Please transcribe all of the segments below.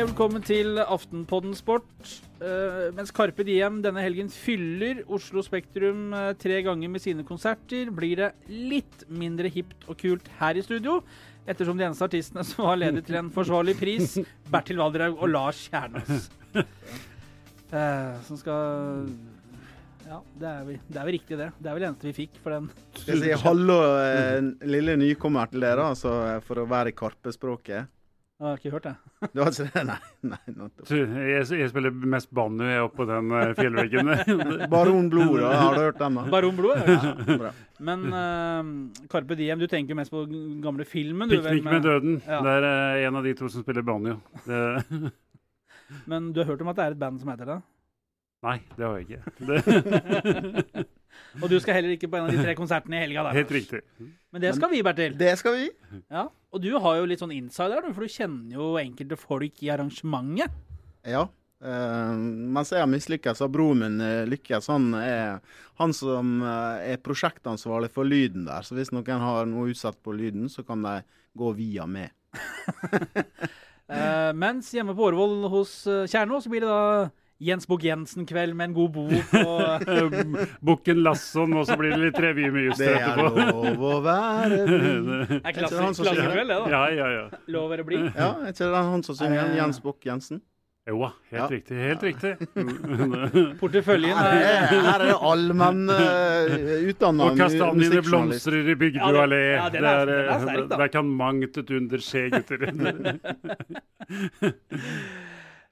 Hei og velkommen til Aftenpodden Sport. Uh, mens Karpe Diem denne helgen fyller Oslo Spektrum uh, tre ganger med sine konserter, blir det litt mindre hipt og kult her i studio. Ettersom de eneste artistene som har ledet til en forsvarlig pris, Bertil Valdraug og Lars Kjernås. Uh, som skal Ja, det er, vel, det er vel riktig, det. Det er vel det eneste vi fikk for den. Skal jeg si hallo, eh, lille nykommer til dere, altså, for å være i Karpe-språket? Jeg har ikke hørt det. Du har ikke det? Nei. nei. Jeg, jeg spiller mest banjo jeg oppå den eh, fjellveggen. Baron Blod, da. Har du hørt den? da? Baron Blod. Ja. Bra. Men uh, Carpe Diem, du tenker mest på den gamle filmen? du, 'Piknik med døden'. Ja. Det er eh, en av de to som spiller banjo. Det, Men du har hørt om at det er et band som heter det? Nei, det har jeg ikke. Det, Og du skal heller ikke på en av de tre konsertene i helga? da. helt riktig. Men det skal vi, Bertil. Det skal vi. Ja. Og du har jo litt sånn insider, for du kjenner jo enkelte folk i arrangementet. Ja. Uh, mens jeg har mislykkes, har broren min uh, lykkes. Han er han som eh, er prosjektansvarlig for lyden der. Så hvis noen har noe utsatt på lyden, så kan de gå via meg. uh, mens hjemme på Årvoll hos uh, så blir det da Jens Bukk-Jensen-kveld med en god bok og Eh, Bukken Lasson, og så blir det litt revy med Juster Det er lov å være blid. Det er klassisk som klassekveld, det, da. Ja, ja, ja. Lov å være blid. Ja, er ikke det han som synger? Er Jens Bukk-Jensen? Jo da, helt Ja. riktig. Helt riktig. Porteføljen er, er her er det allmenn uh, utdanna Og kastanjene blomstrer i Bygdø Ja, allé. ja, Det er- eh. Der kan mangt et under skje, gutter.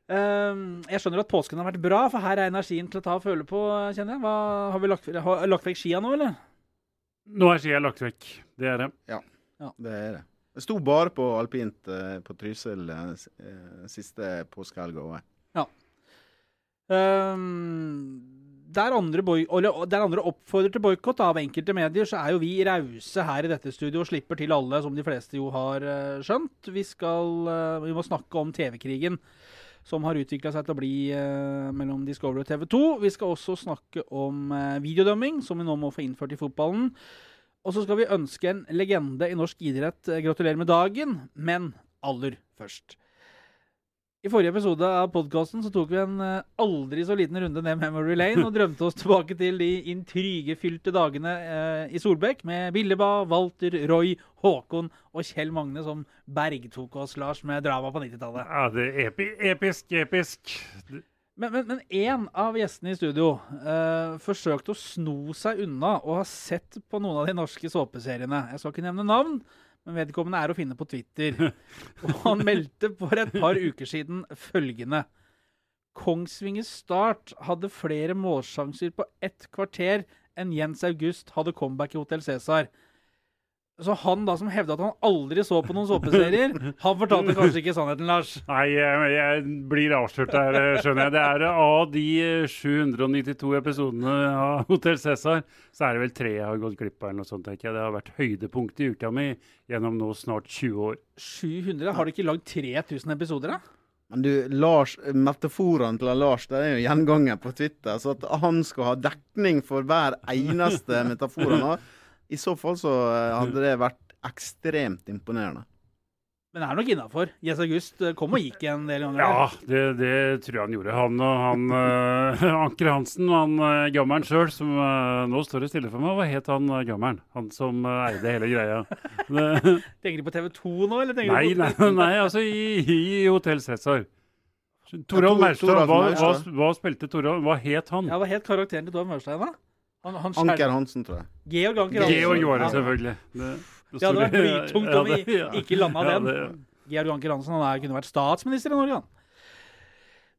Ehm, Jeg skjønner at påsken har vært bra, for her er energien til å ta og føle på, kjenner jeg. Hva, har vi lagt, har, lagt vekk skia nå, eller? Nå er skia lagt vekk. Det er det. Det er det. Jeg sto bare på alpint eh, på Trysil eh, siste påskehelg òg. Um, der, andre boy, eller, der andre oppfordrer til boikott av enkelte medier, så er jo vi rause her i dette studio og slipper til alle, som de fleste jo har eh, skjønt. Vi, skal, vi må snakke om TV-krigen som har utvikla seg til å bli eh, mellom Discovery og TV 2. Vi skal også snakke om eh, videodømming, som vi nå må få innført i fotballen. Og så skal vi ønske en legende i norsk idrett eh, gratulerer med dagen, men aller først. I forrige episode av podkasten tok vi en eh, aldri så liten runde ned memory lane og drømte oss tilbake til de intrigefylte dagene eh, i Solbekk med Billeba, Walter, Roy, Håkon og Kjell Magne som bergtok oss, Lars, med drama på 90-tallet. Ja, det er epi episk, episk. Men, men, men en av gjestene i studio eh, forsøkte å sno seg unna og har sett på noen av de norske såpeseriene. Jeg skal ikke nevne navn, men vedkommende er å finne på Twitter. Og han meldte for et par uker siden følgende. Kongsvinger Start hadde flere målsjanser på ett kvarter enn Jens August hadde comeback i Hotell Cæsar. Så han da som hevda at han aldri så på noen såpeserier, han fortalte kanskje ikke sannheten, Lars. Nei, jeg, jeg blir avslørt her, eh, skjønner jeg. Det er eh, Av de eh, 792 episodene av Hotell Cæsar, så er det vel tre jeg har gått glipp av. eller noe sånt, tenker jeg. Det har vært høydepunkt i uka mi gjennom nå snart 20 år. 700? Har du ikke lagd 3000 episoder, da? Men du, Lars, metaforene til Lars det er jo gjenganger på Twitter. Så at han skal ha dekning for hver eneste metafor han har, i så fall så eh, hadde det vært ekstremt imponerende. Men det er nok innafor. Jess August eh, kom og gikk en del ganger. Ja, det, det tror jeg han gjorde. Han og han uh, Anker Hansen, han uh, gammelen sjøl, som uh, nå står det stille for meg. Hva het han uh, gammelen? Han som uh, eide hele greia. Det, Tenker du på TV 2 nå, eller tenker nei, du på nei, nei, altså i, i Hotell Cæsar. Toralf Maurstad, hva, hva, hva spilte Toralf? Hva het han? Ja, Hva het karakteren til Tom Mørstein, da? Han, han skjer... Anker Hansen, tror jeg. Georg Anker Hansen. Georg var det, selvfølgelig. Det, Det hadde vært blytungt om vi ikke landa den. det- Georg Anker Hansen han er, kunne vært statsminister i Norge, han.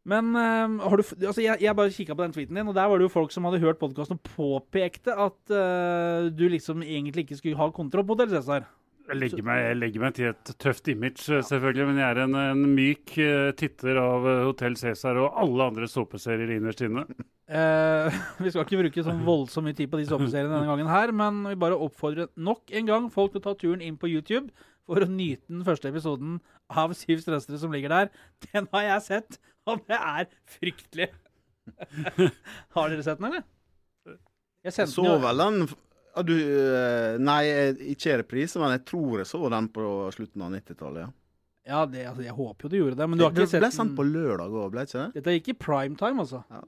Men har du, altså jeg, jeg bare kikka på den tweeten din, og der var det jo folk som hadde hørt podkasten og påpekte at uh, du liksom egentlig ikke skulle ha kontroll på Hotell Cæsar. Jeg legger, meg, jeg legger meg til et tøft image, eh, selvfølgelig, men jeg er en, en myk eh, titter av eh, Hotell Cæsar og alle andre såpeserier innerst inne. Eh, vi skal ikke bruke sånn voldsomt mye tid på de såpeseriene denne gangen her, men vi bare oppfordrer nok en gang folk til å ta turen inn på YouTube for å nyte den første episoden av Syv strøstere som ligger der. Den har jeg sett, og det er fryktelig. har dere sett den, eller? Jeg Jeg sendte så den jo vel den du, eh, Nei, eh, ikke i reprise, men jeg tror jeg så den på slutten av 90-tallet. ja. Ja, det, altså, jeg håper jo du gjorde det, men du har det ikke sett ble sendt på lørdag òg, ble ikke det? Dette gikk i prime time, altså. Ja,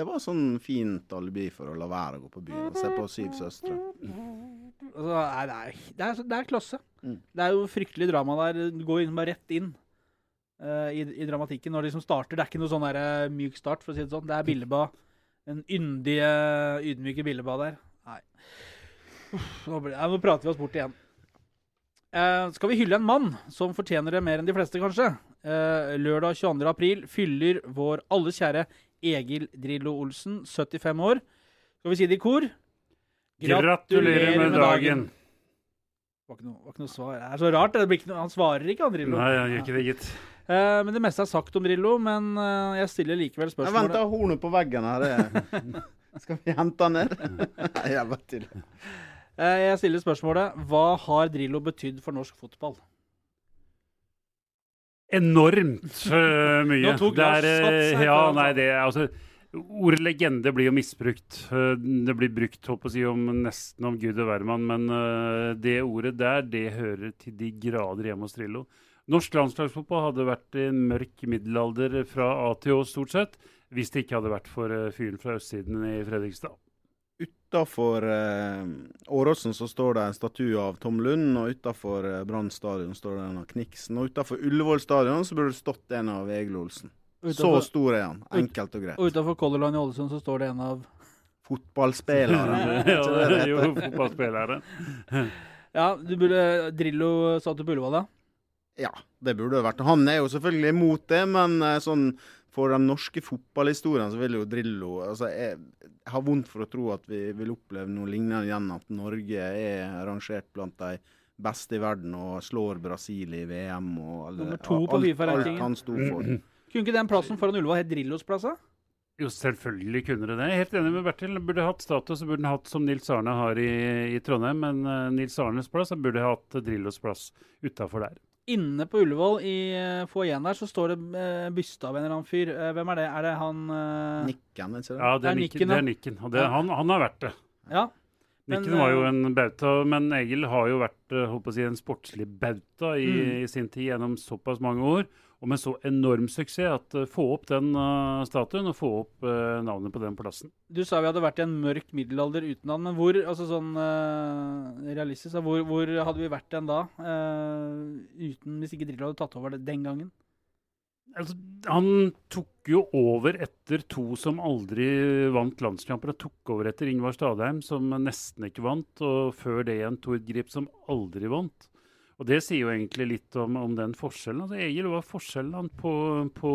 det var sånn fint alibi for å la være å gå på byen og se på Syv søstre. altså nei, det, er, det, er, det er klasse. Mm. Det er jo fryktelig drama der. Du går inn, bare rett inn uh, i, i dramatikken når det liksom starter. Det er ikke noe sånn der, uh, myk start, for å si det sånn. Det er Billeba. En yndige, ydmyke Billeba der. Nei. Uff, nå, blir, nå prater vi oss bort igjen. Eh, skal vi hylle en mann som fortjener det mer enn de fleste, kanskje? Eh, lørdag 22. april fyller vår alles kjære Egil Drillo Olsen 75 år. Skal vi si det i kor? Gratulerer med dagen. Det var ikke noe, var ikke noe svar. Det er så rart. Det blir ikke noe, han svarer ikke, han Drillo. Nei, han gjør ikke det, gitt. Eh, men det meste er sagt om Drillo, men eh, jeg stiller likevel Jeg Vent venter hornet på veggen her. Skal vi hente han ned? Nei, jeg vet ikke. Eh, Jeg stiller spørsmålet Hva har Drillo betydd for norsk fotball? Enormt uh, mye. Nå tok det er, øh, ja, nei, det er altså Ordet legende blir jo misbrukt. Det blir brukt håper jeg, å si, om nesten om Gud og hvermann, men uh, det ordet der, det hører til de grader hjemme hos Drillo. Norsk landslagsfotball hadde vært i en mørk middelalder fra A til Å, stort sett, hvis det ikke hadde vært for fyren fra østsiden i Fredrikstad. Utafor eh, Åråsen så står det en statue av Tom Lund, og utafor eh, Brann stadion står det en av Kniksen. Og utafor Ullevål stadion så burde det stått en av Egil Olsen. Så stor er han. Enkelt og greit. Og utafor Color Line i Ålesund så står det en av Fotballspilleren. ja, jo fotballspilleren. Ja, du burde Drillo satt på Ullevål, da? Ja, det burde det vært. Han er jo selvfølgelig imot det, men eh, sånn for den norske fotballhistorien så vil jo Drillo altså Jeg, jeg har vondt for å tro at vi vil oppleve noe lignende igjen, at Norge er rangert blant de beste i verden og slår Brasil i VM og alle, Nummer to på alt, alt han sto for. Kunne ikke den plassen foran Ulva hett Drillos plass? da? Jo, selvfølgelig kunne det det. Jeg er helt enig med Bertil. Burde hatt status, så burde hatt som Nils Arne har i, i Trondheim. Men uh, Nils Arnes plass burde hatt Drillos plass utafor der. Inne på Ullevål, i uh, foajeen der, så står det uh, byste av en eller annen fyr. Eh, hvem er det? Er det han eh, Nikken, ikke det? Ja, det er Nikken. Det er Nikken. Og det, han, han har vært det. Ja. Men, Nikken var jo eh, en bauta, men Egil har jo vært å si, en sportslig bauta i, Mm. i sin tid gjennom såpass mange år. Og med så enorm suksess at uh, få opp den uh, statuen og få opp uh, navnet på den plassen. Du sa vi hadde vært i en mørk middelalder uten han, men hvor altså sånn realistisk, hvor, hvor hadde vi vært den da? uten, Hvis ikke Drillo hadde tatt over det den gangen? Altså, han tok jo over etter to som aldri vant landskamper, Han tok over etter Ingvar Stadheim, som nesten ikke vant, og før det igjen Tord Grip, som aldri vant. Og det sier jo egentlig litt om, om den forskjellen. Altså, Egil var forskjellen på, på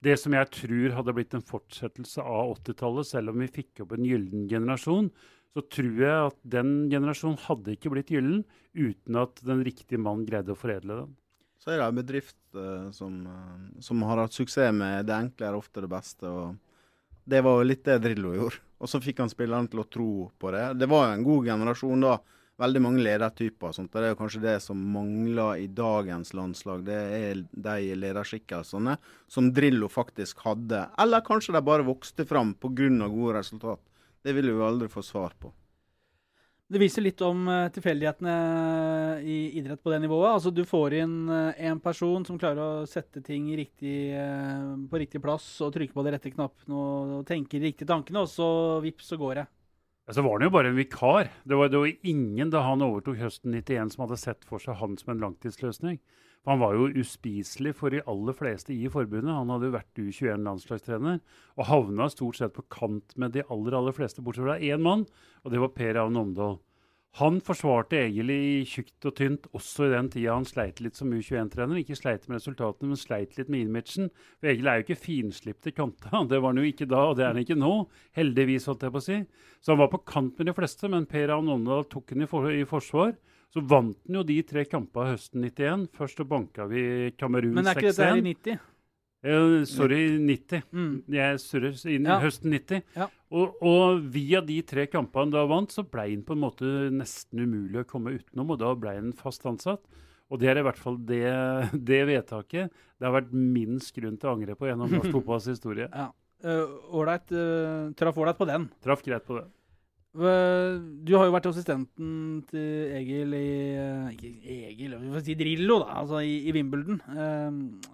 det som jeg tror hadde blitt en fortsettelse av 80-tallet, selv om vi fikk opp en gyllen generasjon. Så tror jeg at den generasjonen hadde ikke blitt gyllen uten at den riktige mannen greide å foredle den. Så er det en bedrift uh, som, uh, som har hatt suksess med det enkle er ofte det beste. og Det var jo litt det Drillo gjorde. Og så fikk han spillerne til å tro på det. Det var jo en god generasjon da. Veldig mange ledertyper. sånt. Det er kanskje det som mangler i dagens landslag. Det er de lederskikkelsene som Drillo faktisk hadde. Eller kanskje de bare vokste fram pga. gode resultat. Det vil vi aldri få svar på. Det viser litt om eh, tilfeldighetene i idrett på det nivået. Altså Du får inn eh, en person som klarer å sette ting riktig, eh, på riktig plass og trykke på de rette knappene og, og tenke de riktige tankene, og så vips, så går det. Ja, så var han jo bare en vikar. Det var, det var ingen da han overtok høsten 91 som hadde sett for seg han som en langtidsløsning. For Han var jo uspiselig for de aller fleste i forbundet. Han hadde jo vært U21-landslagstrener og havna stort sett på kant med de aller aller fleste, bortsett fra én mann, og det var Per Ravn Omdal. Han forsvarte Egil i tjukt og tynt også i den tida han sleit litt som U21-trener. Ikke sleit med resultatene, men sleit litt med imagen. For Egil er jo ikke finslipt i kanta. Det var han jo ikke da, og det er han ikke nå. Heldigvis, holdt jeg på å si. Så han var på kant med de fleste, men Per Ravn Åndal tok han i, for, i forsvar. Så vant han jo de tre kampene høsten 91. Først så banka vi Kamerun 6-1. Men er ikke dette her i 90? Eh, sorry, 90. Mm. Jeg surrer inn Ja. høsten 90. Ja. Og, og via de tre kampene da vant, så ble han på en måte nesten umulig å komme utenom, og da ble han fast ansatt. Og det er i hvert fall det, det vedtaket det har vært minst grunn til å angre på gjennom norsk fotballs historie. Ja. Uh, eh, traff ålreit på den. Traff greit på det. Du har jo vært assistenten til Egil i Ikke Egil, vi får si Drillo, da. Altså i, i Wimbledon. Uh,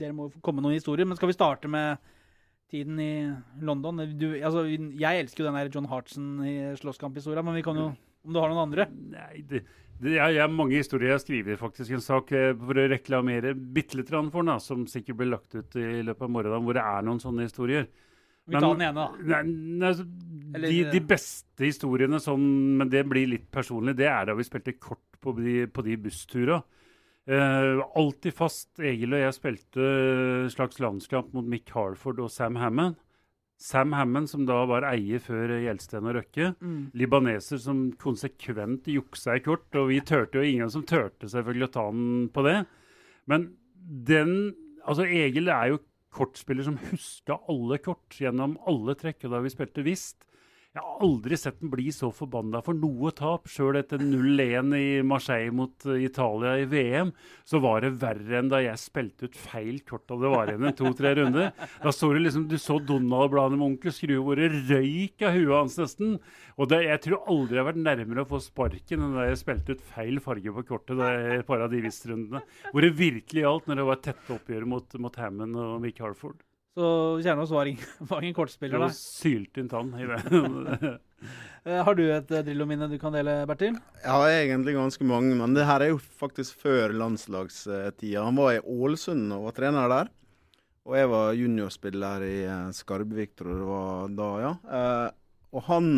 Dere må komme med noen historier. Men skal vi starte med tiden i London? Du, altså, jeg elsker jo den der John Hartson i slåsskamp-historia, men vi kan jo Om du har noen andre? Nei, det, det er, jeg har mange historier. Jeg skriver faktisk en sak eh, for å reklamere bitte litt for den, da, som sikkert blir lagt ut i løpet av morgenen, hvor det er noen sånne historier. Vi tar den ene, da. Nei, nei, altså, Eller- de, de beste historiene, sånn, men det blir litt personlig, det er da vi spilte kort på de, på de busstura. Eh, alltid fast. Egil og jeg spilte slags landskamp mot Mick Harford og Sam Hammond. Sam Hammond, som da var eier før Gjelsten og Røkke. Mm. Libaneser som konsekvent juksa i kort, og vi turte jo ingen som turte selvfølgelig å ta den på det. Men den Altså, Egil er jo kortspiller som huska alle kort gjennom alle trekk, og da vi spilte Vist Jeg har aldri sett den bli så forbanna for noe tap. Sjøl etter 0-1 i Marseille mot eh, Italia i VM, så var det verre enn da jeg spilte ut feil kort da det var igjen en to-tre runder. Da så du liksom, du så Donald-bladet med onkel Skrue hvor det røyk av huet hans nesten. Og det, jeg tror aldri jeg har vært nærmere å få sparken enn da jeg spilte ut feil farge på kortet jeg, et par av de. Hvor det virkelig gjaldt når det var tette oppgjør mot, mot Hammond og Mick Harford. Så Kjernås var ingen, var ingen kortspiller, var Sylte syltynn tann i det. Eh, Har du et eh, Drillo-minne du kan dele, Bertil? Jeg har egentlig ganske mange, men det her er jo faktisk før landslagstida. Han var i Ålesund og var trener der. Og jeg var juniorspiller i eh, Skarbevik, tror jeg det var da, ja. Eh, og han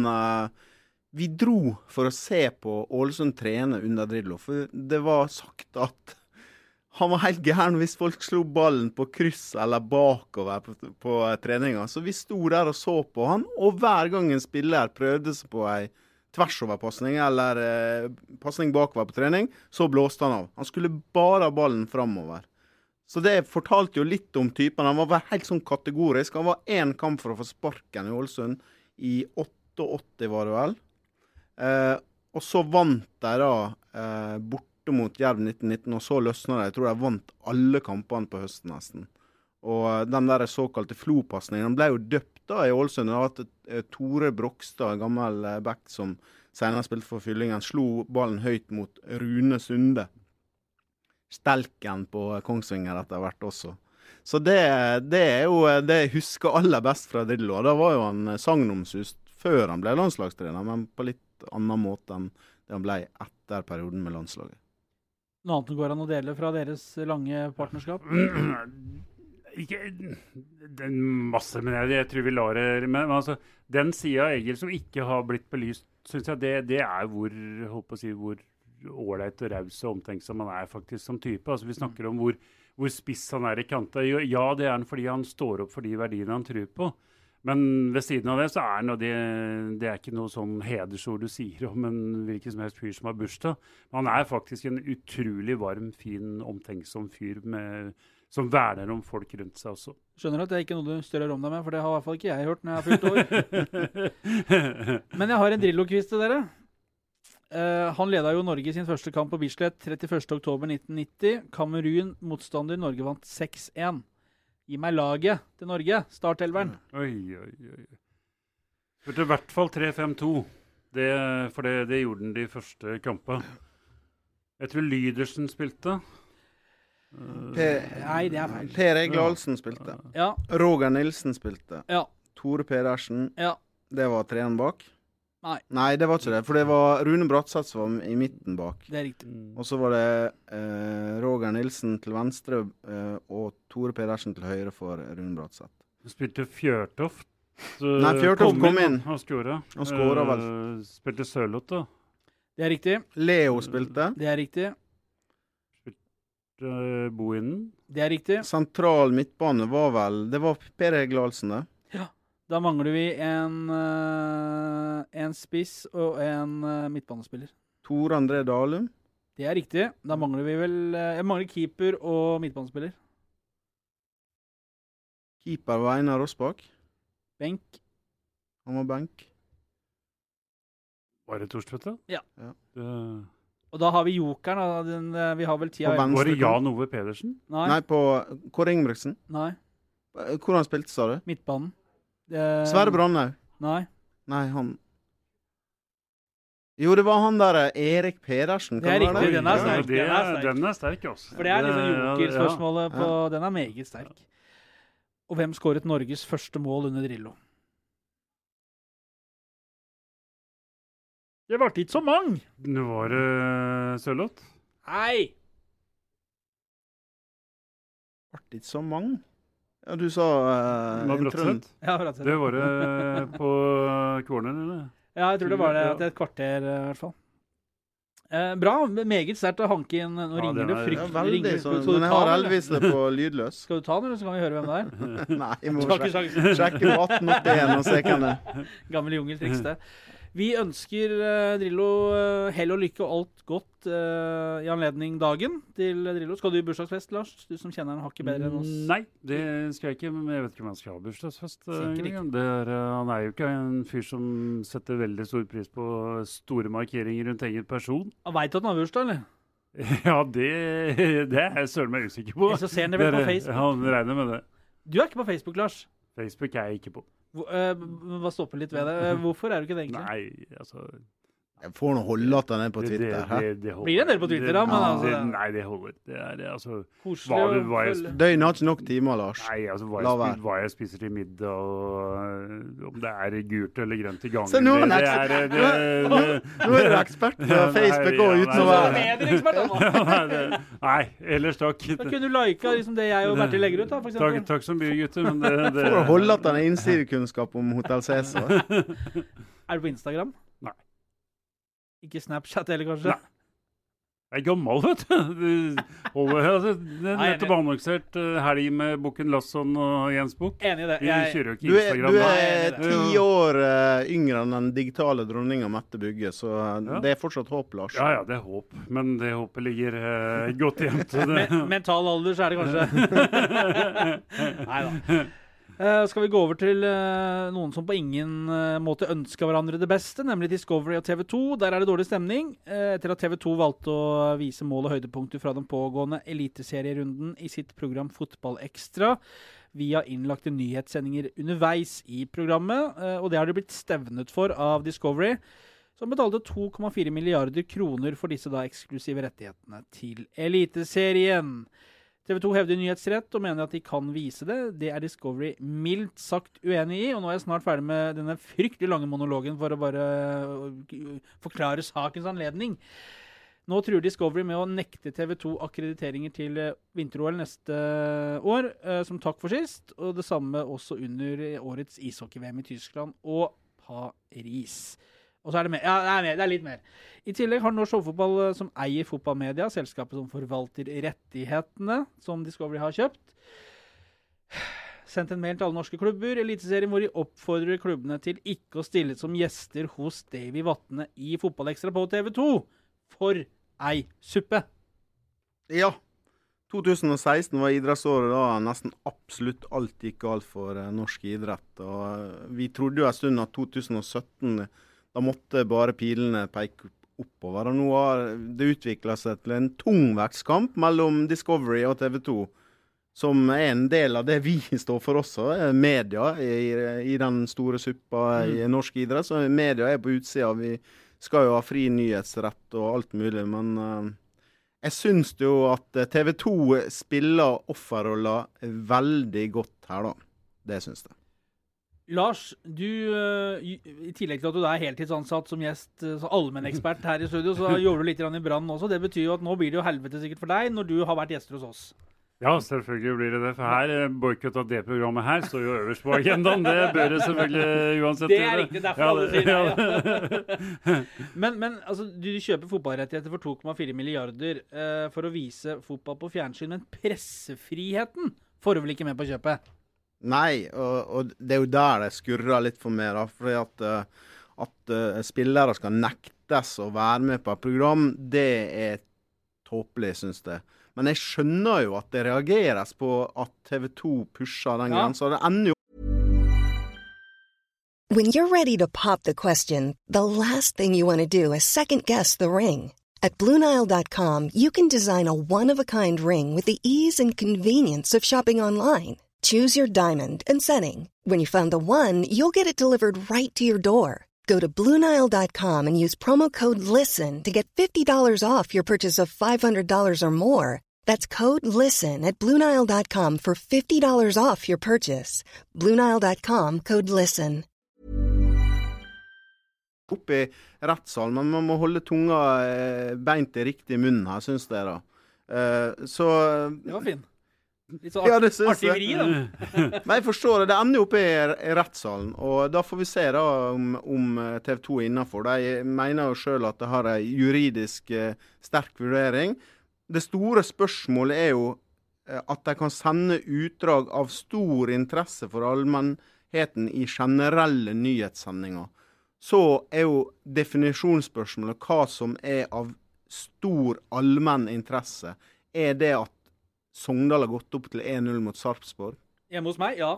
Vi dro for å se på Ålesund trene under Drillo, for det var sagt at han var helt gæren hvis folk slo ballen på kryss eller bakover på, på eh, treninga. Så vi sto der og så på han, og hver gang en spiller prøvde seg på ei tversoverpasning eller eh, pasning bakover på trening, så blåste han av. Han skulle bare ha ballen framover. Så det fortalte jo litt om typen. Han var helt sånn kategorisk. Han var én kamp for å få sparken i Ålesund. I 88, var det vel. Eh, og så vant de da eh, borte mot Jerv 1919, og så løsna det. Jeg tror de vant alle kampene på høsten nesten. Og de den der såkalte Flo-pasningen ble jo døpt da i Ålesund. Det har hatt eh, Tore Brokstad, gammel eh, back som senere spilte for Fyllingen, slo ballen høyt mot Rune Sunde. Stelken på Kongsvinger etter hvert også. Så det, det er jo eh, det jeg husker aller best fra Drillo. Da var jo han eh, sagnomsust før han ble landslagstrener, men på litt annen måte enn det han ble etter perioden med landslaget. Noe annet går an å dele fra deres lange partnerskap? Ikke er masse, men jeg, jeg tror vi lar det Men, altså, den sida av Egil som ikke har blitt belyst, syns jeg det, det er hvor på å si, hvor ålreit og raus og omtenksom han er faktisk som type. Altså, vi snakker om hvor, hvor spiss han er i kanta. Ja, det er han fordi han står opp for de verdiene han tror på. Men ved siden av det så er det, det er ikke noe sånn hedersord du sier om en hvilken som helst fyr som har bursdag. Han er faktisk en utrolig varm, fin, omtenksom fyr med, som verner om folk rundt seg også. Skjønner at det er ikke noe du stører om deg med, for det har i hvert fall ikke jeg hørt når jeg har fylt år. Men jeg har en Drillo-quiz til dere. Uh, han leda jo Norge i sin første kamp på Bislett 31.10.1990. Kamerun motstander. Norge vant 6-1. Gi meg laget til Norge. Startelveren. Oi, oi, oi. Spilte i hvert fall 3-5-2. For det, det gjorde den de første kampene. Jeg tror Lydersen spilte. Eh, Per, Nei, det er feil. per Egil Ahlsen spilte. Ja, Roger Nilsen spilte. ja, Tore Pedersen, ja. det var treeren bak. Nei. Nei, det var ikke det. For det var Rune Bratseth som var i midten bak. Det er riktig. mm. Og så var det eh, Roger Nilsen til venstre eh, og Tore Pedersen til høyre for Rune Bratseth. Spilte Fjørtoft. Nei, Fjørtoft kom inn. og skåra. Og skåra vel. Eh, spilte Sørloth, da. Det er riktig. Leo spilte. Det er riktig. Uh, Bohinen. Det er riktig. Sentral midtbane var vel Det var Per Egil Ahlsen, det. Da mangler vi en, eh, en spiss og en eh, midtbanespiller. Tor André Dalum. Det er riktig. Da mangler vi vel eh, Jeg mangler keeper og midtbanespiller. Keeper var Einar Rossbakk. Benk. Han var benk. Var det Torstvedt, da? Ja. Ja. Det- Og da har vi jokeren. Da. Den, vi har vel tida var det. Jan Ove Pedersen? Nei. Nei, på Kåre Ingebrigtsen. Nei. Hvor han spilte, sa du? Midtbanen. Det- Sverre Brandhaug. Nei. Nei, han Jo, det var han der eh, Erik Pedersen. Det er riktig. Det? den er Ja, sterk, det den er er- sterk. Den er sterk, også. For det er liksom jokerspørsmålet ja. på Den er meget sterk. Og hvem skåret Norges første mål under Drillo? Det ble ikke så mange! Nå var det Sørloth. Nei! Ble ikke så mange. Ja, du sa uh, var Bratseth. Ja. Det var det på corneren, eller? ja, jeg tror det var det etter et kvarter, eh, i hvert fall. Eh, bra. Meget sterkt å hanke inn. Nå Ja, ringer det fryktelig. ja, veldig ringer- sånn. Men jeg har Elvis det på lydløs. Skal du ta den, eller så kan vi høre hvem det er? Nei, jeg må sjekke, sjekke på 1881 og se hvem det er. Gammel jungeltriks, det. Vi ønsker eh, Drillo eh, hell og lykke og alt godt eh, i anledning dagen til Drillo. Skal du i bursdagsfest, Lars? Du som kjenner han hakket bedre enn oss. Nei, det skal jeg ikke. Men jeg vet ikke om han skal ha bursdagsfest. eh, Sikkert ikke. engang. Det er, eh, han er jo ikke en fyr som setter veldig stor pris på store markeringer rundt egen person. Veit du at han har bursdag, eller? Ja, det, det er jeg søren meg usikker på. Eller så ser han det vel på Dere- Facebook. Han regner med det. Du er ikke på Facebook, Lars. Facebook er jeg ikke på. Hvor- stopper Bare stoppe litt ved det. Eh, Hvorfor er du ikke det, egentlig? Nei, altså Jeg får nå holde at han er på Twitter. det- det, det- det. Blir det en del på Twitter, da, men ja, altså- det- Nei, det holder. Det er det, altså Koselig Hva- å hva jeg-. Døgnet har ikke nok timer, Lars. Nei, altså hva La jeg, være. hva jeg spiser til middag, og øh, om det er gult eller grønt i gangen Se, nå er det, er, det, det, Nå er du ekspert på Facebook og uten å være nei. Ellers takk. Da kunne du lika liksom det jeg og Bertil legger ut, da, for Takk, takk så mye, gutter. Men det, det For å holde at han har innsidekunnskap om Hotell Cæsar. Er du på Instagram? Ikke Snapchat heller, kanskje? Nei. Jeg er gammel, vet du. Det holder, altså, er nettopp annonsert uh, helg med Bukken Lasson og Jens Bukk. Enig i det. Jeg, kjører jo ikke Du er, du er ti år uh, yngre enn den digitale dronninga Mette Bugge, så eh, Ja. det er fortsatt håp, Lars. Ja, ja, det er håp. Men det håpet ligger uh, godt gjemt. men, mental alder, så er det kanskje Nei da. Eh, skal vi gå over til uh, noen som på ingen uh, måte ønska hverandre det beste, nemlig Discovery og TV 2. Der er det dårlig stemning, etter at TV 2 valgte å vise mål og høydepunkter fra den pågående eliteserierunden i sitt program Fotballekstra via innlagte nyhetssendinger underveis i programmet. og det har de blitt stevnet for av Discovery, som betalte 2,4 milliarder kroner for disse da eksklusive rettighetene til Eliteserien. TV 2 hevder nyhetsrett og mener at de kan vise det. Det er Discovery mildt sagt uenig i. Og nå er jeg snart ferdig med denne fryktelig lange monologen for å bare øh, forklare sakens anledning. Nå truer Discovery med å nekte TV 2 akkrediteringer til øh, vinter-OL neste år, øh, som takk for sist. Og det samme også under årets ishockey-VM i Tyskland og Paris. Og så er det mer. Ja, det er, mer. det er litt mer. I tillegg har Norsk Showfotball, eh, som eier Fotballmedia, selskapet som forvalter rettighetene som Discovery har kjøpt, sendt en mail til alle norske klubber, Eliteserien, hvor de oppfordrer klubbene til ikke å stille som gjester hos Davy Vatne i Fotballekstra på TV 2. For ei suppe! Ja. 2016 var idrettsåret da nesten absolutt alt gikk galt for eh, norsk idrett. Og eh, vi trodde jo en stund at 2017 da måtte bare pilene peke oppover. Og nå har det utvikla seg til en tungvektskamp mellom Discovery og TV 2. Som er en del av det vi står for også, media i, i den store suppa i norsk idrett. Så media er på utsida. Vi skal jo ha fri nyhetsrett og alt mulig, men eh, jeg syns jo at TV 2 spiller offerrolla veldig godt her, da. Det syns jeg. Lars, du, øh, i tillegg til at du er heltidsansatt som gjest, så allmennekspert her i studio, så gjorde du litt i Brann også. Det betyr jo at nå blir det jo helvete sikkert for deg når du har vært gjester hos oss. Ja, selvfølgelig blir det det. For her, eh, boikott av det programmet her står jo øverst på agendaen. Det bør det selvfølgelig uansett Det er riktig, derfor Ja, alle sier det. ja. Men, men altså, du kjøper fotballrettigheter for 2,4 milliarder eh, for å vise fotball på fjernsyn, men pressefriheten får du vel ikke med på kjøpet? Nei, og, og det er jo der det skurrer litt for meg, da. Fordi at, eh, at eh, spillere skal nektes å være med på et program, det er tåpelig, syns jeg. Men jeg skjønner jo at det reageres på at TV 2 pusher den Ja. grensa. Det ender jo When you're ready to pop the question, the last thing you want to do is second guess the ring. At Bluenile.com, you can design a one of a kind ring with the ease and convenience of shopping online. Choose your diamond and setting. When you find the one, you'll get it delivered right to your door. Go to BlueNile.com and use promo code LISTEN to get $50 off your purchase of $500 or more. That's code LISTEN at BlueNile.com for $50 off your purchase. BlueNile.com code LISTEN. opp i rettssalen, men man må holde tunga eh, beint i riktig munn her, syns jeg, da. Eh, så Det var fin. Litt sånn Ja, det syns artig vri, da. Men jeg forstår det. Det ender jo opp i, rettssalen, og da får vi se da om, om TV 2 er innafor. De mener jo sjøl at det har ei juridisk eh, sterk vurdering. Det store spørsmålet er jo eh, at de kan sende utdrag av stor interesse for allmennheten i generelle nyhetssendinger. Så er jo definisjonsspørsmålet hva som er av stor allmenn interesse. Er det at Sogndal har gått opp til 1-0 mot Sarpsborg? Hjemme hos meg, ja.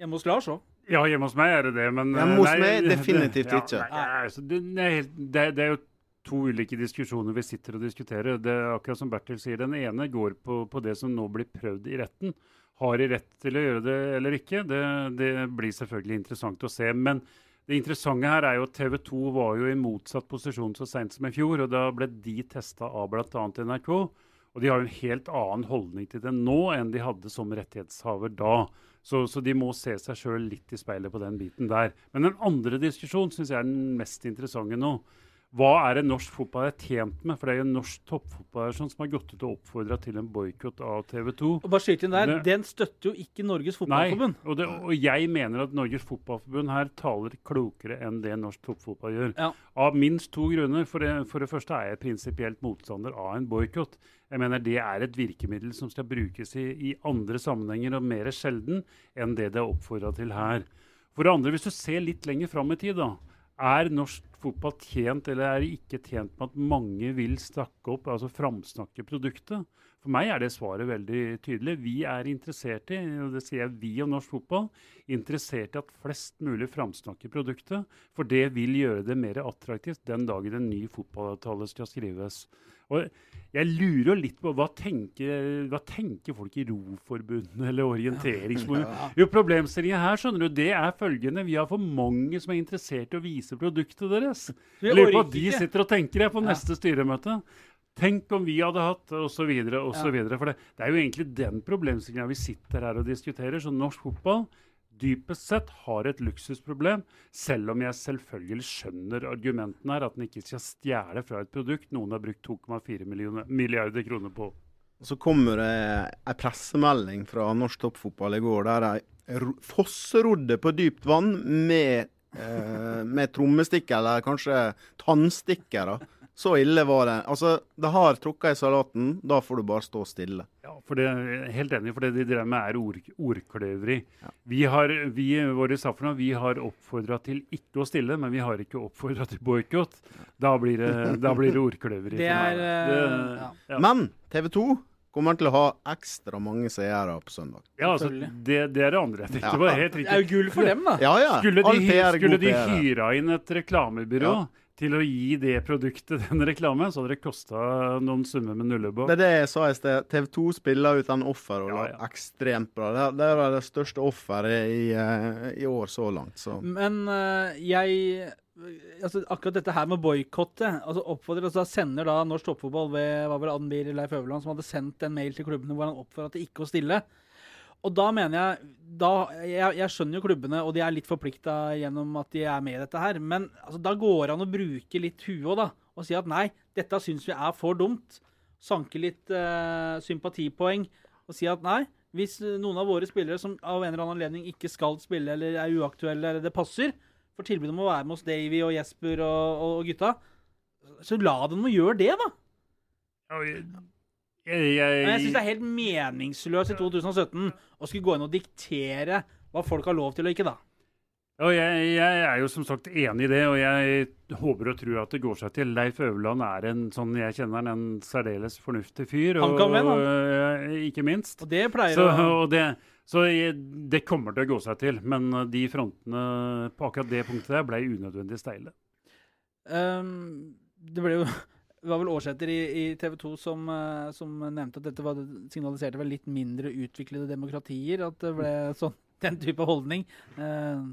Hjemme hos Lars òg. Ja, hjemme hos meg er det det, men Hjemme hos nei, meg det- definitivt ja, ikke. Nei, altså, det, det, det, det er jo to ulike diskusjoner vi sitter og diskuterer. Det er akkurat som Bertil sier, Den ene går på, på det som nå blir prøvd i retten. Har de rett til å gjøre det eller ikke? Det, det blir selvfølgelig interessant å se. Men det interessante her er jo at TV 2 var jo i motsatt posisjon så seint som i fjor. og Da ble de testa av bl.a. NRK. Og de har en helt annen holdning til det nå enn de hadde som rettighetshaver da. Så, så de må se seg sjøl litt i speilet på den biten der. Men den andre diskusjonen syns jeg er den mest interessante nå. Hva er det norsk fotball er tjent med? For det er jo norsk toppfotball som har gått ut og oppfordra til en boikott av TV 2. Og bare skyt inn der, Det- Den støtter jo ikke Norges Nei, Fotballforbund. og, det, og jeg mener at Norges Fotballforbund her taler klokere enn det norsk toppfotball gjør. Ja. Av minst to grunner. For det, for det første er jeg prinsipielt motstander av en boikott. Jeg mener det er et virkemiddel som skal brukes i, i andre sammenhenger og mer sjelden enn det det er oppfordra til her. For det andre, hvis du ser litt lenger fram i tid, da. Er norsk fotball tjent eller er ikke tjent med at mange vil snakke opp, altså framsnakke produktet? For meg er det svaret veldig tydelig. Vi er interessert i, og det sier jeg vi og norsk fotball, interessert i at flest mulig framsnakker produktet. For det vil gjøre det mer attraktivt den dagen en ny fotballavtale skal skrives. Og jeg lurer litt på hva tenker, hva tenker folk i Roforbundet eller Orienteringsforbundet? Jo, Problemstillingen her skjønner du, det er følgende. Vi har for mange som er interessert i å vise produktet deres. Vi lurer på hva de ikke. sitter og tenker jeg på Ja. neste styremøte. Tenk om vi hadde hatt osv. osv. For det, det er jo egentlig den problemstillinga vi sitter her og diskuterer. Så norsk fotball dypest sett har et luksusproblem, selv om jeg selvfølgelig skjønner argumentene her, at den ikke skal stjele fra et produkt noen har brukt 2,4 milliarder kroner på. Så kommer det ei pressemelding fra norsk toppfotball i går der de ro- fosserodde på dypt vann med, eh, med trommestikker, eller kanskje tannstikkere. Så ille var det. Altså, det har trukket i salaten. Da får du bare stå stille. Ja, for det, helt enig, for det de drev med er ord, ordkløveri. Vi har, vi, våre Safran, vi har oppfordra til ikke å stille, men vi har ikke oppfordra til boikott. Da, blir det- da blir det ordkløveri. Det er eh, Det- ja. ja. Men TV 2 kommer til å ha ekstra mange seere på søndag. Ja, altså, det, det er det andre jeg tenkte Ja. på. Helt Det er jo riktig. gull for dem, da. Ja ja. Skulle de, skulle de hyra inn et reklamebyrå Ja. til å gi det produktet den reklamen, så hadde det kosta noen summer med nullebå. Det er det jeg sa i sted. TV 2 spiller ut den offerrollen Ja, ja. ekstremt bra. Det, det er det største offeret i, eh, i år så langt. Så. Men eh, jeg altså Akkurat dette her med boikotte altså oppfordrer, altså Sender da norsk toppfotball ved var vel Admir Leif Øverland som hadde sendt en mail til klubbene hvor han oppfordra til ikke å stille. Og da mener jeg da, jeg, jeg skjønner jo klubbene, og de er litt forplikta gjennom at de er med i dette her. Men altså, da går det an å bruke litt huet òg, da. Og si at nei, dette syns vi er for dumt. Sanke litt eh, sympatipoeng og si at nei, hvis noen av våre spillere som av en eller annen anledning ikke skal spille eller er uaktuelle eller det passer, får tilbud om å være med hos Davy og Jesper og, og, og gutta, så la dem å gjøre det, da. Jeg, jeg, jeg, jeg syns det er helt meningsløst i 2017 å skulle gå inn og diktere hva folk har lov til og ikke, da. Ja, jeg, jeg er jo som sagt enig i det, og jeg håper og tror at det går seg til. Leif Øverland er en sånn jeg kjenner han, en særdeles fornuftig fyr. Han kan vel, og, øh, ikke minst. Og det pleier Så, å og det, så det kommer til å gå seg til, men uh, de frontene på akkurat det punktet der ble unødvendig steile. Um, Det ble jo Det var vel Aarsæter i, i TV 2 som, eh, som nevnte at dette var, signaliserte vel litt mindre utviklede demokratier. At det ble sånn, den type holdning. Eh,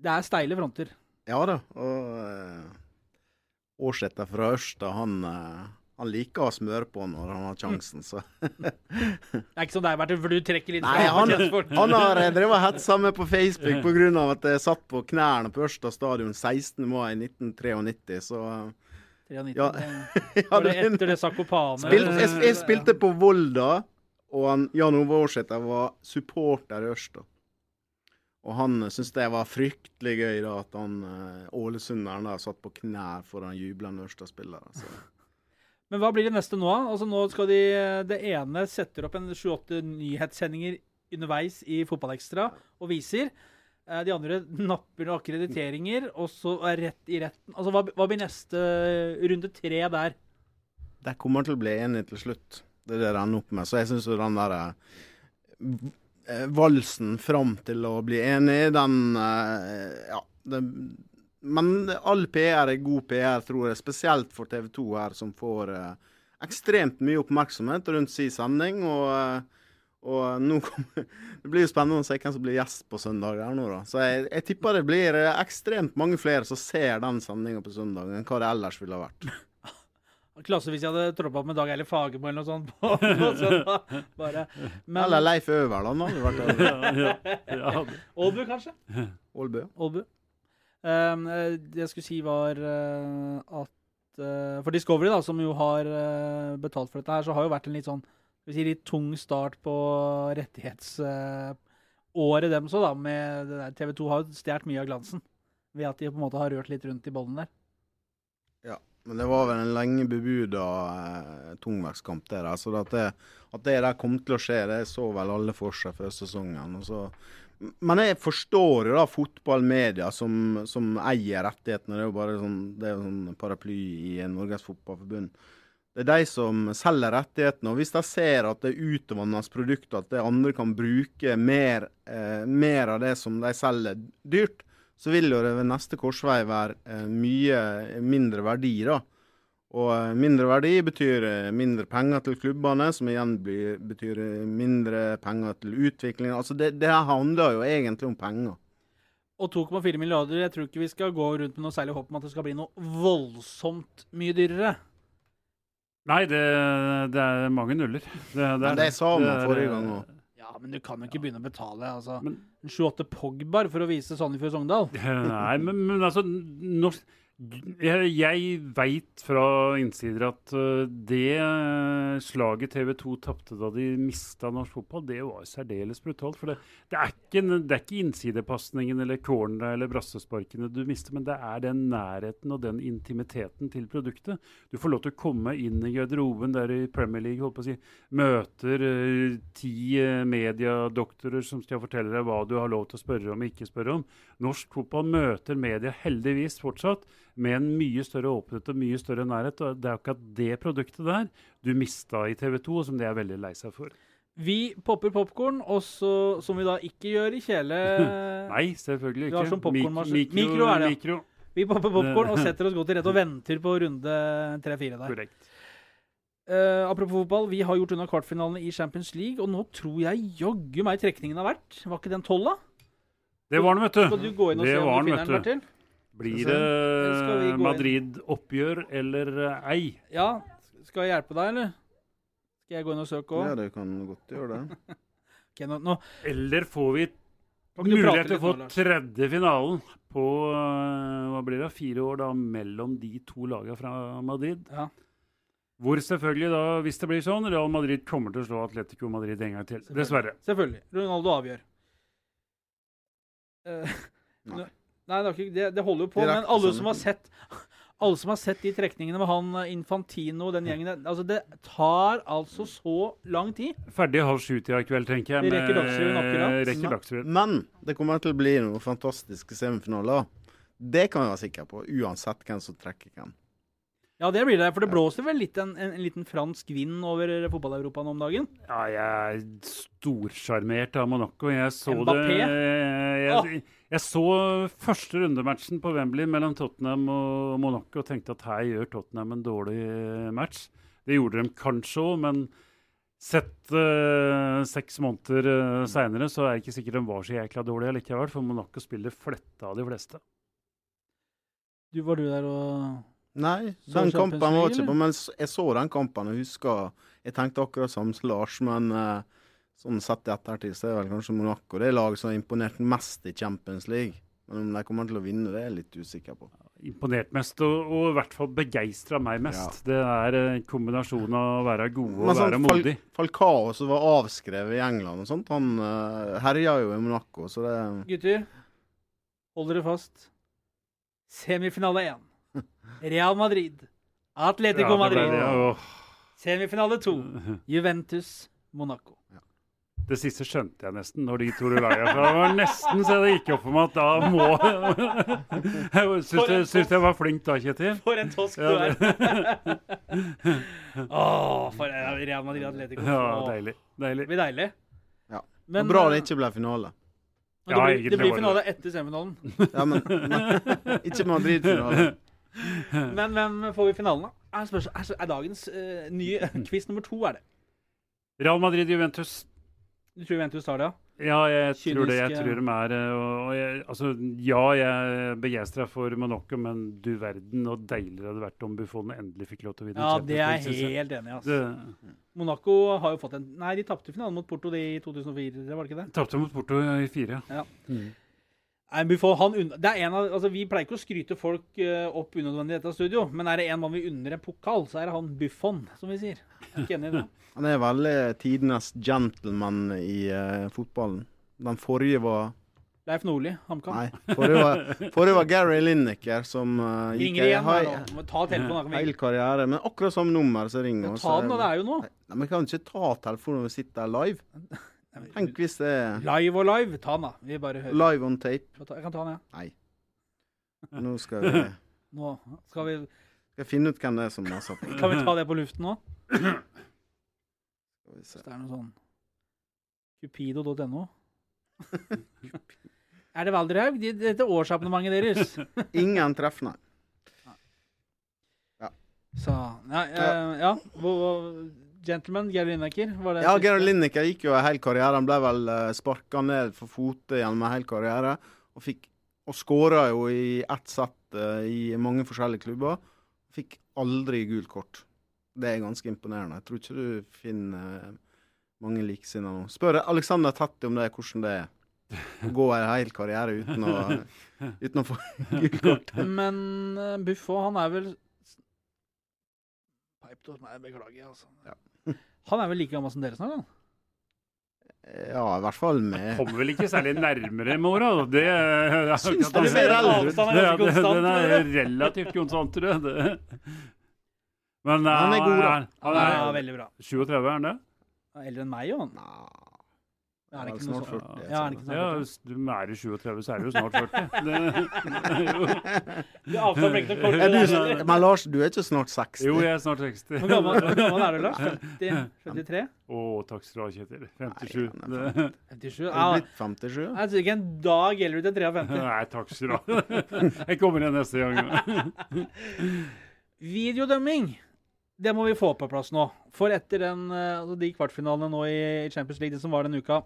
det er steile fronter. Ja da. Og uh, Årseter fra Ørsta, han, eh, han liker å smøre på når han har sjansen, så Det er ikke som deg, Bertil, for du trekker litt Nei, han, han har eh, drevet og hetsa meg på Facebook pga. at jeg satt på knærne på Ørsta stadion 16. mai 1993, så eh, 93, Ja. Var det etter det Sakopane? Jeg, jeg spilte på Volda, og han, Jan Ove Aarseth var supporter i Ørsta. Og han syntes det var fryktelig gøy da at han eh, ålesunderen satt på knær foran jublende Ørsta-spillere. Men hva blir det neste nå? da? Altså Nå skal de Det ene setter opp en 28 nyhetssendinger underveis i Fotballekstra og viser. Eh, De andre napper noen akkrediteringer, og så er rett i retten. Altså Hva, hva blir neste runde tre der? De kommer til å bli enige til slutt. Det er det det ender opp med. Så jeg syns jo den der eh, valsen fram til å bli enig, den eh, Ja. Det, men all PR er god PR, tror jeg. Spesielt for TV 2 her, som får eh, ekstremt mye oppmerksomhet rundt sin sending. Og, eh, og nå kommer Det blir jo spennende å se hvem som blir gjest på søndag. her nå da. Så jeg, jeg tipper det blir eh, ekstremt mange flere som ser den sendinga på søndag, enn hva det ellers ville ha vært. Klasse hvis jeg hadde troppa opp med Dag Eilif Fagermo eller noe sånt. på, på søndag. Bare. Men Eller Leif Øverland hadde vært der. ja, ja, ja. Aalbu, kanskje? Aalbø. Aalbu. Um, eh, det jeg skulle si, var eh, at eh, For Discovery, da, som jo har betalt for dette her, så har jo vært en litt sånn vi si, litt tung start på rettighetsåret dem så, da. Med det. TV 2 har jo stjålet mye av glansen ved at de på en måte har rørt litt rundt i bollen der. Ja, Men det var vel en lenge bebuda eh, tungvektskamp der. Så at, det, at det der kom til å skje, det så vel alle for seg før sesongen. Og så, men jeg forstår jo da fotballmedia som, som eier rettighetene. Det er jo bare sånn, det er sånn paraply i Norges Fotballforbund. Det er de som selger rettighetene. og Hvis de ser at det er utvannes produkter, at det andre kan bruke mer, eh, mer av det som de selger dyrt, så vil jo det ved neste korsvei være eh, mye mindre verdi. da. Og eh, mindre verdi betyr eh, mindre penger til klubbene, som igjen blir, betyr eh, mindre penger til utvikling. Altså det, det handler jo egentlig om penger. Og 2,4 milliarder, jeg tror ikke vi skal gå rundt med noe særlig håp om at det skal bli noe voldsomt mye dyrere. Nei, det, det er mange nuller. Det, det, Men det sa man forrige gang òg. Ja, men du kan jo ikke begynne å betale altså, Men- en 28 Pogbar for å vise Sandefjord Sogndal. Nei, men, men altså norsk, Jeg, jeg veit fra innsider at uh, det uh, slaget TV 2 tapte da de mista norsk fotball, det var særdeles brutalt. For det, det, er ikke, det ikke innsidepasningen eller cornera eller brassesparkene du mister, men det er den nærheten og den intimiteten til produktet. Du får lov til å komme inn i garderoben der i Premier League, holdt på å si, møter uh, ti mediedoktorer som skal fortelle deg hva du har lov til å spørre om og ikke spørre om. Norsk fotball møter media heldigvis fortsatt med en mye større åpenhet og mye større nærhet. og Det er akkurat det produktet der du mista i TV 2, og som de er veldig lei seg for. Vi popper popkorn, som vi da ikke gjør i kjele. Nei, selvfølgelig Vi ikke. har sånn. Mik- Mikro er det. Mikro, Vi popper popkorn og setter oss godt til rette og venter på runde tre-fire der. korrekt. Uh, apropos fotball, vi har gjort unna kvartfinalene i Champions League, og nå tror jeg jaggu meg trekningen har vært. Var ikke den tolv, da? Det var den, vet du. Skal du gå inn og det se om var du finner den. Bertil? Blir det? Madrid-oppgjør eller eh, ei? Ja, skal jeg hjelpe deg, eller? Skal jeg gå inn og søke Ja, det kan godt gjøre det. nå, nå Eller får vi mulighet til å få nå, tredje finalen på eh, hva blir det, fire år da mellom de to lagene fra Madrid? Ja. Hvor selvfølgelig da, hvis det blir sånn, Real Madrid kommer til å slå Atletico Madrid en gang til. Dessverre. Selvfølgelig. Ronaldo avgjør. Uh, Nei. Nei, det, ikke, det, det holder jo på. Men alle som har sett alle som har sett de trekningene med han eh, Infantino og den gjengen der altså Det tar altså så lang tid. Ferdig halv sju-tida i kveld, tenker jeg. Vi rekker Dagsrevyen akkurat. rekker Men det kommer til å bli noen fantastiske semifinaler. Det kan vi være sikre på, uansett hvem som trekker hvem. Ja, det blir det. For det blåser vel litt en, en, en liten fransk vind over fotball-Europa nå om dagen? Ja, jeg er storsjarmert av Monaco. Jeg så Mbappé? det jeg, jeg, Jeg så første rundematchen på Wembley mellom Tottenham og Monaco og tenkte at her gjør Tottenham en dårlig eh, match. Det gjorde de kanskje òg, men sett uh, seks måneder uh, seinere så er det ikke sikkert de var så jækla dårlige likevel, for Monaco spiller fletta av de fleste. Du, var du der og Nei, den kampen var ikke på, men jeg så den kampen og husker Jeg tenkte akkurat som Lars, men uh, sånn sett i ettertid så er vel kanskje Monaco det laget som har imponert mest i Champions League. Men om de kommer til å vinne, det er jeg litt usikker på. Imponert mest, og, og i hvert fall begeistra meg mest. Det er en kombinasjon av å være god og Men sånn være Fal modig. Falcao som var avskrevet i England og sånt, han uh, herja jo i Monaco, så det Gutter, hold dere fast. Semifinale 1. Real Madrid. Atletico Ja, det ble Madrid. Semifinale 2. Juventus Monaco. Det siste skjønte jeg nesten når de to rulla herfra. Det var nesten så det gikk opp for meg at da må Jeg syns du syns jeg var flink da, Kjetil? For en tosk du er. Å, for Real Madrid Atletico. Ja, deilig. deilig. Det blir deilig. Ja. Men, bra eh, det ikke ble finale. Ja, det, blir, det blir finale etter semifinalen. Ja, men, men ikke Madrid-finale. Men hvem får vi i finalen, da? Er, spørs, er, er dagens uh, nye quiz nummer to, er det? Real Madrid Juventus. Du tror Juventus tar det, ja? Ja, jeg tror det. Jeg tror de er eh, jeg, Altså, ja, jeg er begeistra for Monaco, men du verden og deilig det hadde vært om Buffon endelig fikk lov til å vinne. Ja, det er jeg. helt enig i. Altså. Monaco har jo fått en Nei, de tapte finalen mot Porto i 2004, var det ikke det? Tapte mot Porto i fire. Ja. Mm. Nei, han det er en av, altså Vi pleier ikke å skryte folk eh, opp unødvendig i dette studio, men er det en mann vi unner en pokal, så er det han Buffon, som vi sier. Er Ikke enig i det? Han er veldig tidenes gentleman i uh, fotballen. Den forrige var Leif Nordli, HamKam. Nei, forrige var, forrige var Gary Lineker, som uh, gikk Ringer igjen. hei- nå. Ta telefonen. da Heil karriere, men akkurat samme nummer som ringer. han. Ta den, da. Det er jo nå. Nei, men kan ikke ta telefonen når vi sitter der live. Tenk hvis det er Live og live. Ta den, da. Vi bare hører. live on tape. Jeg kan ta den, ja. Nei. Nå skal vi, Nå skal vi, skal finne ut hvem det er som maser på. kan vi ta det på luften nå? Skal vi se. Hvis det er noe sånn Cupido.no. er det Valderhaug? Dette årsabonnementet deres. Ingen treff, nei. Så Ja. ja, ja. Hvor- hvor- Gentleman, Geir Lineker, var det Ja? Gary Lineker gikk jo en hel karriere. Han ble vel uh, sparka ned for fote gjennom en hel karriere. Og fikk og skåra jo i ett sett eh, i mange forskjellige klubber. Fikk aldri gult kort. Det er ganske imponerende. Jeg tror ikke du finner eh, mange likesinnede nå. Spør Alexander Tetti om det, hvordan det er. Å gå en hel karriere uten å, uten å få gult kort. Men uh, Buffo, han er vel meg, beklager, altså. Han er vel like gammel som dere snart? han? Ja, i hvert fall med Kommer vel ikke særlig nærmere med åra. Det jeg Syns du Ja, er det- Den er relativt konstant, tror jeg. Det. Men Han er god, da. Han Han er er veldig bra. 37, er han det? Han Eldre enn meg, jo. Ja, er det ikke snart 40. Ja, er det ikke Ja, hvis du er i 37, så er du jo snart 40. Det, jo. Avstanden blir Er du, men Lars, du er ikke snart 60? jo, jeg er snart 60. Hvor gammel, hvor gammel er du, Lars? 50? 53? Å, takk skal du ha, Kjetil. 57. Nei, han er 57? Er Ja, du blitt 57? jeg tror ikke en dag gjelder du til 53. Nei, takk skal du ha. Jeg kommer igjen neste gang. Videodømming, det må vi få på plass nå. For etter den, eh, altså de kvartfinalene nå i Champions League, det som var denne uka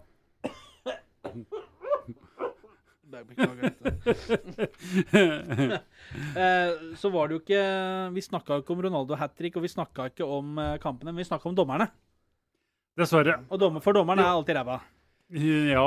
Beklager dette. Eh, Så var det jo ikke Vi snakka ikke om Ronaldo hat trick, og vi snakka ikke om eh, kampene, men vi snakka om dommerne. Dessverre. Og dommer, for dommerne er alltid ræva. Ja,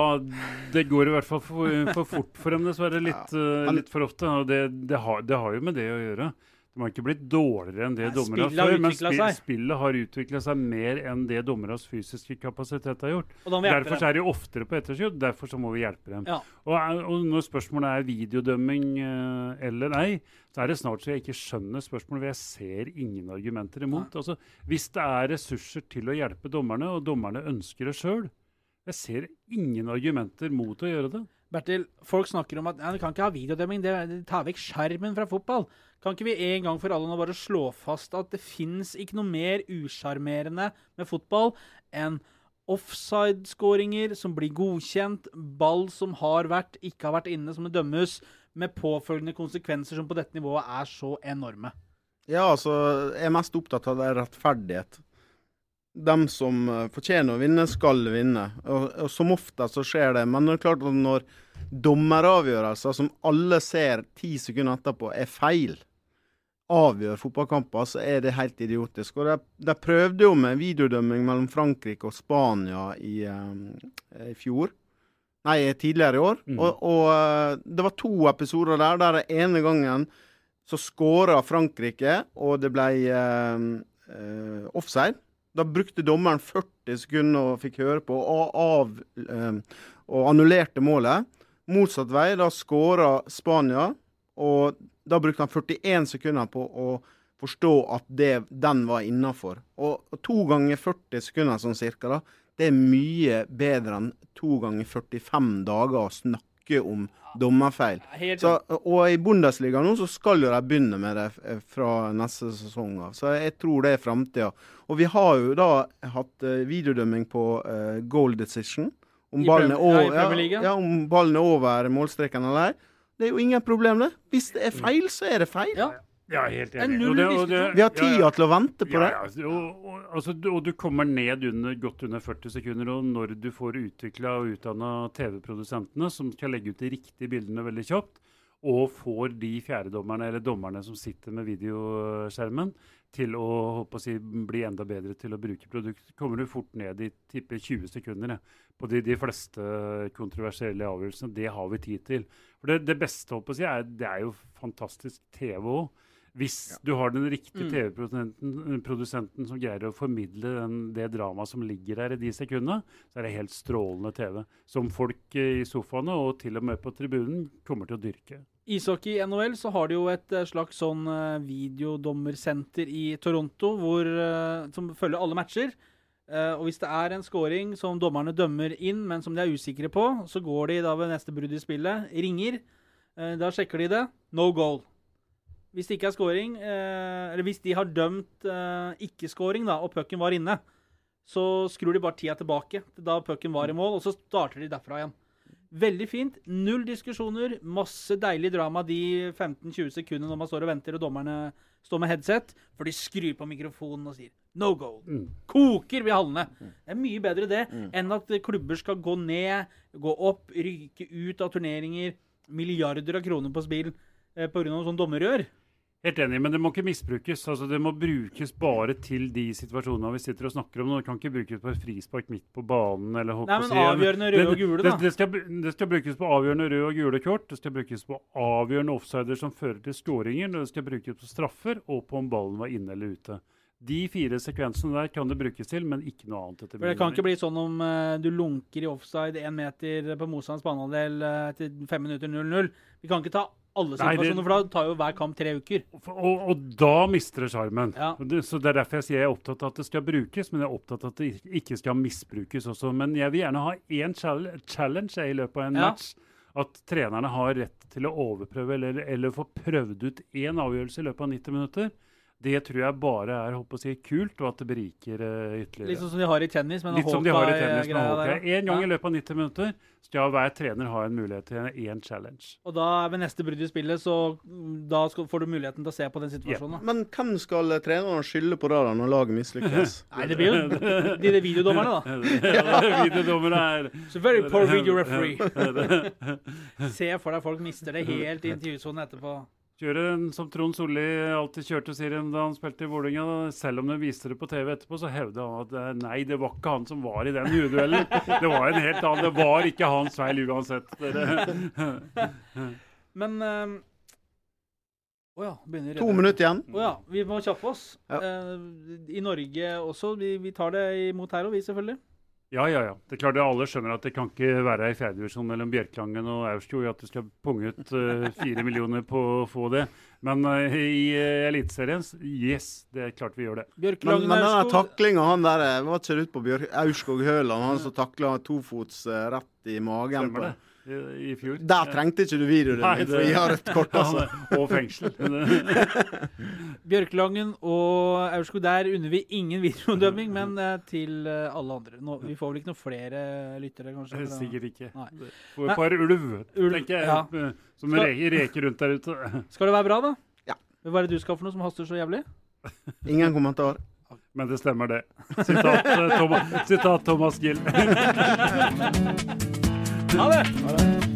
det går i hvert fall for, for fort for dem, dessverre. Litt, ja, men- litt for ofte. Og det, det, har, det har jo med det å gjøre. De har ikke blitt dårligere enn det Nei, dommere har før, men spi, seg. spillet har utvikla seg mer enn det dommeres fysiske kapasitet har gjort. Derfor dem. er de oftere på etterskudd, derfor så må vi hjelpe dem. Ja. Og, er- og når spørsmålet er videodømming uh, eller ei, så er det snart så jeg ikke skjønner spørsmålet, for jeg ser ingen argumenter imot. Altså, hvis det er ressurser til å hjelpe dommerne, og dommerne ønsker det sjøl, jeg ser ingen argumenter mot å gjøre det. Bertil, folk snakker om at vi kan ikke ha videodømming, det, det tar vekk skjermen fra fotball. Kan ikke vi en gang for alle nå bare slå fast at det fins ikke noe mer usjarmerende med fotball enn offside-skåringer som blir godkjent, ball som har vært, ikke har vært inne, som det dømmes, med påfølgende konsekvenser som på dette nivået er så enorme. Ja, altså, jeg er mest opptatt av det er rettferdighet. De som eh, fortjener å vinne, skal vinne. Og, og Som ofte så skjer det. Men det er klart at når dommeravgjørelser som alle ser ti sekunder etterpå, er feil, avgjør fotballkamper, så er det helt idiotisk. Og De, de prøvde jo med videodømming mellom Frankrike og Spania i, eh, i fjor. Nei, tidligere i år. Mm. Og, og eh, det var to episoder der der den ene gangen så skåra Frankrike, og det ble eh, eh, offside. Da brukte dommeren 40 sekunder og fikk høre på, og, av, eh, og annullerte målet. Motsatt vei, da skåra Spania, og da brukte han 41 sekunder på å forstå at det, den var innafor. Og, og to ganger 40 sekunder sånn cirka, da, det er mye bedre enn to ganger 45 dager å snakke om dommerfeil. Så, og i Bundesliga nå så skal jo de begynne med det eh, fra neste sesong av. Så jeg tror det er framtida. Og vi har jo da hatt eh, videodømming på uh, goal decision. Om ballen, er over, ja. ja, om ballen er over målstreken eller ei. Det er jo ingen problem, det. Hvis det er feil, så er det feil. Ja. Ja, helt En enig. null Og det- og det- Vi har ja, ja. tida til å vente på Ja, det. og, og, altså, du- og du kommer ned under, godt under 40 sekunder, og når du får utvikla og utdanna TV-produsentene som skal legge ut de riktige bildene veldig kjapt, og får de fjerdedommerne eller dommerne som sitter med videoskjermen, til å, håper å si, bli enda bedre til å bruke produkt, kommer du fort ned i tipper 20 sekunder. Ja. På de, de fleste kontroversielle avgjørelsene. Det har vi tid til. For det, det beste håper jeg, å si, er, det er jo fantastisk TV òg. Hvis du har den riktige Mm. TV-produsenten som greier å formidle den, det dramaet som ligger der i de sekundene, så er det helt strålende TV. Som folk eh, i sofaene og til og med på tribunen kommer til å dyrke. Ishockey i NHL så har de jo et eh, slags sånn eh, videodommersenter i Toronto hvor, eh, som følger alle matcher. Uh, og hvis det er en scoring som dommerne dømmer inn, men som de er usikre på, så går de da ved neste brudd i spillet, ringer. Uh, da sjekker de det. No goal. Hvis det ikke er scoring, eh, eller hvis de har dømt eh, ikke-scoring da, og pucken var inne, så skrur de bare tida tilbake til da pucken var i mål, og så starter de derfra igjen. Veldig fint. Null diskusjoner. Masse deilig drama de 15-20 sekundene når man står og venter og dommerne står med headset, for de skrur på mikrofonen og sier 'no goal'. Mm. Koker ved hallene. Det er mye bedre det enn at klubber skal gå ned, gå opp, ryke ut av turneringer. Milliarder av kroner på spill eh, pga. sånn dommerrør. Helt enig, men det må ikke misbrukes. altså Det må brukes bare til de situasjonene vi sitter og snakker om. nå. Det kan ikke brukes på et frispark midt på banen. eller Nei, men si. avgjørende røde og gule, da. Det, det, skal, det skal brukes på avgjørende røde og gule kort. Det skal brukes på avgjørende offsider som fører til skåringer. Det skal brukes på straffer og på om ballen var inne eller ute. De fire sekvensene der kan det brukes til, men ikke noe annet. etter For Det kan ikke bli sånn om uh, du lunker i offside én meter på motstanders banehalvdel uh, etter fem minutter 0-0. Vi kan ikke ta alle Nei, det- situasjoner, for da tar jo hver kamp tre uker. Og, og, og da mister det sjarmen. Ja. Så Det er derfor jeg sier jeg er opptatt av at det skal brukes, men jeg er opptatt av at det ikke skal misbrukes også. Men jeg vil gjerne ha én challenge i løpet av en Ja. match. At trenerne har rett til å overprøve eller, eller få prøvd ut én avgjørelse i løpet av 90 minutter. Det tror jeg bare er håper å si, kult, og at det beriker uh, ytterligere. Litt sånn som de har i tennis. Men Litt som de har i tennis med ja. Én gang Ja. i løpet av 90 minutter skal hver trener ha en mulighet til én challenge. Og da ved neste brudd i spillet, så da skal, får du muligheten til å se på den situasjonen. Yeah. Men hvem skal trenerne skylde på da, da når laget mislykkes? Nei, det blir jo de, de videodommerne, da. Ja, Videodommerne er So very poor video referee. Se for deg folk mister det helt i intervjusonen etterpå. Kjøre som Trond Solli alltid kjørte, sier han da han spilte i Vålerenga. Selv om de viste det på TV etterpå, så hevda han at eh, nei, det var ikke han som var i den hudduellen. Det var en helt annen. Det var ikke hans feil uansett. Men ehm, Å ja. Begynner To minutter igjen. Å ja. Vi må kjappe oss. Ja. Eh, I Norge også. Vi, vi tar det imot her òg, vi selvfølgelig. Ja, ja, ja. Det er klart at Alle skjønner at det kan ikke være ei fjerdedivisjon mellom Bjørklangen og Aurskog at du skal punge ut eh, fire millioner på å få det. Men uh, i uh, Eliteserien, yes, det er klart vi gjør det. Men, Bjørklangen men denne Aurskog. taklinga, han der Var ikke det ute på Bjørk Aurskog Høland, han som takla tofots uh, rett i magen? Stemmer på det. I, i fjor. Der trengte ikke du Nei, det, for jeg har rødt kort, altså. Og fengsel. Bjørklangen og Aurskog, der unner vi ingen videodømming, men eh, til eh, alle andre. Nå, vi får vel ikke noen flere lyttere, kanskje? fra- Sikkert ikke. Nei. Får et par ulv, Ulv, tenker jeg, ja. eh, som Skal- reker rundt der ute. Skal det være bra, da? Ja. Hva er det du skal for noe som haster så jævlig? Ingen kommentar. Men det stemmer, det. Sitat, eh, Thomas, sitat Thomas Gill. Ha det!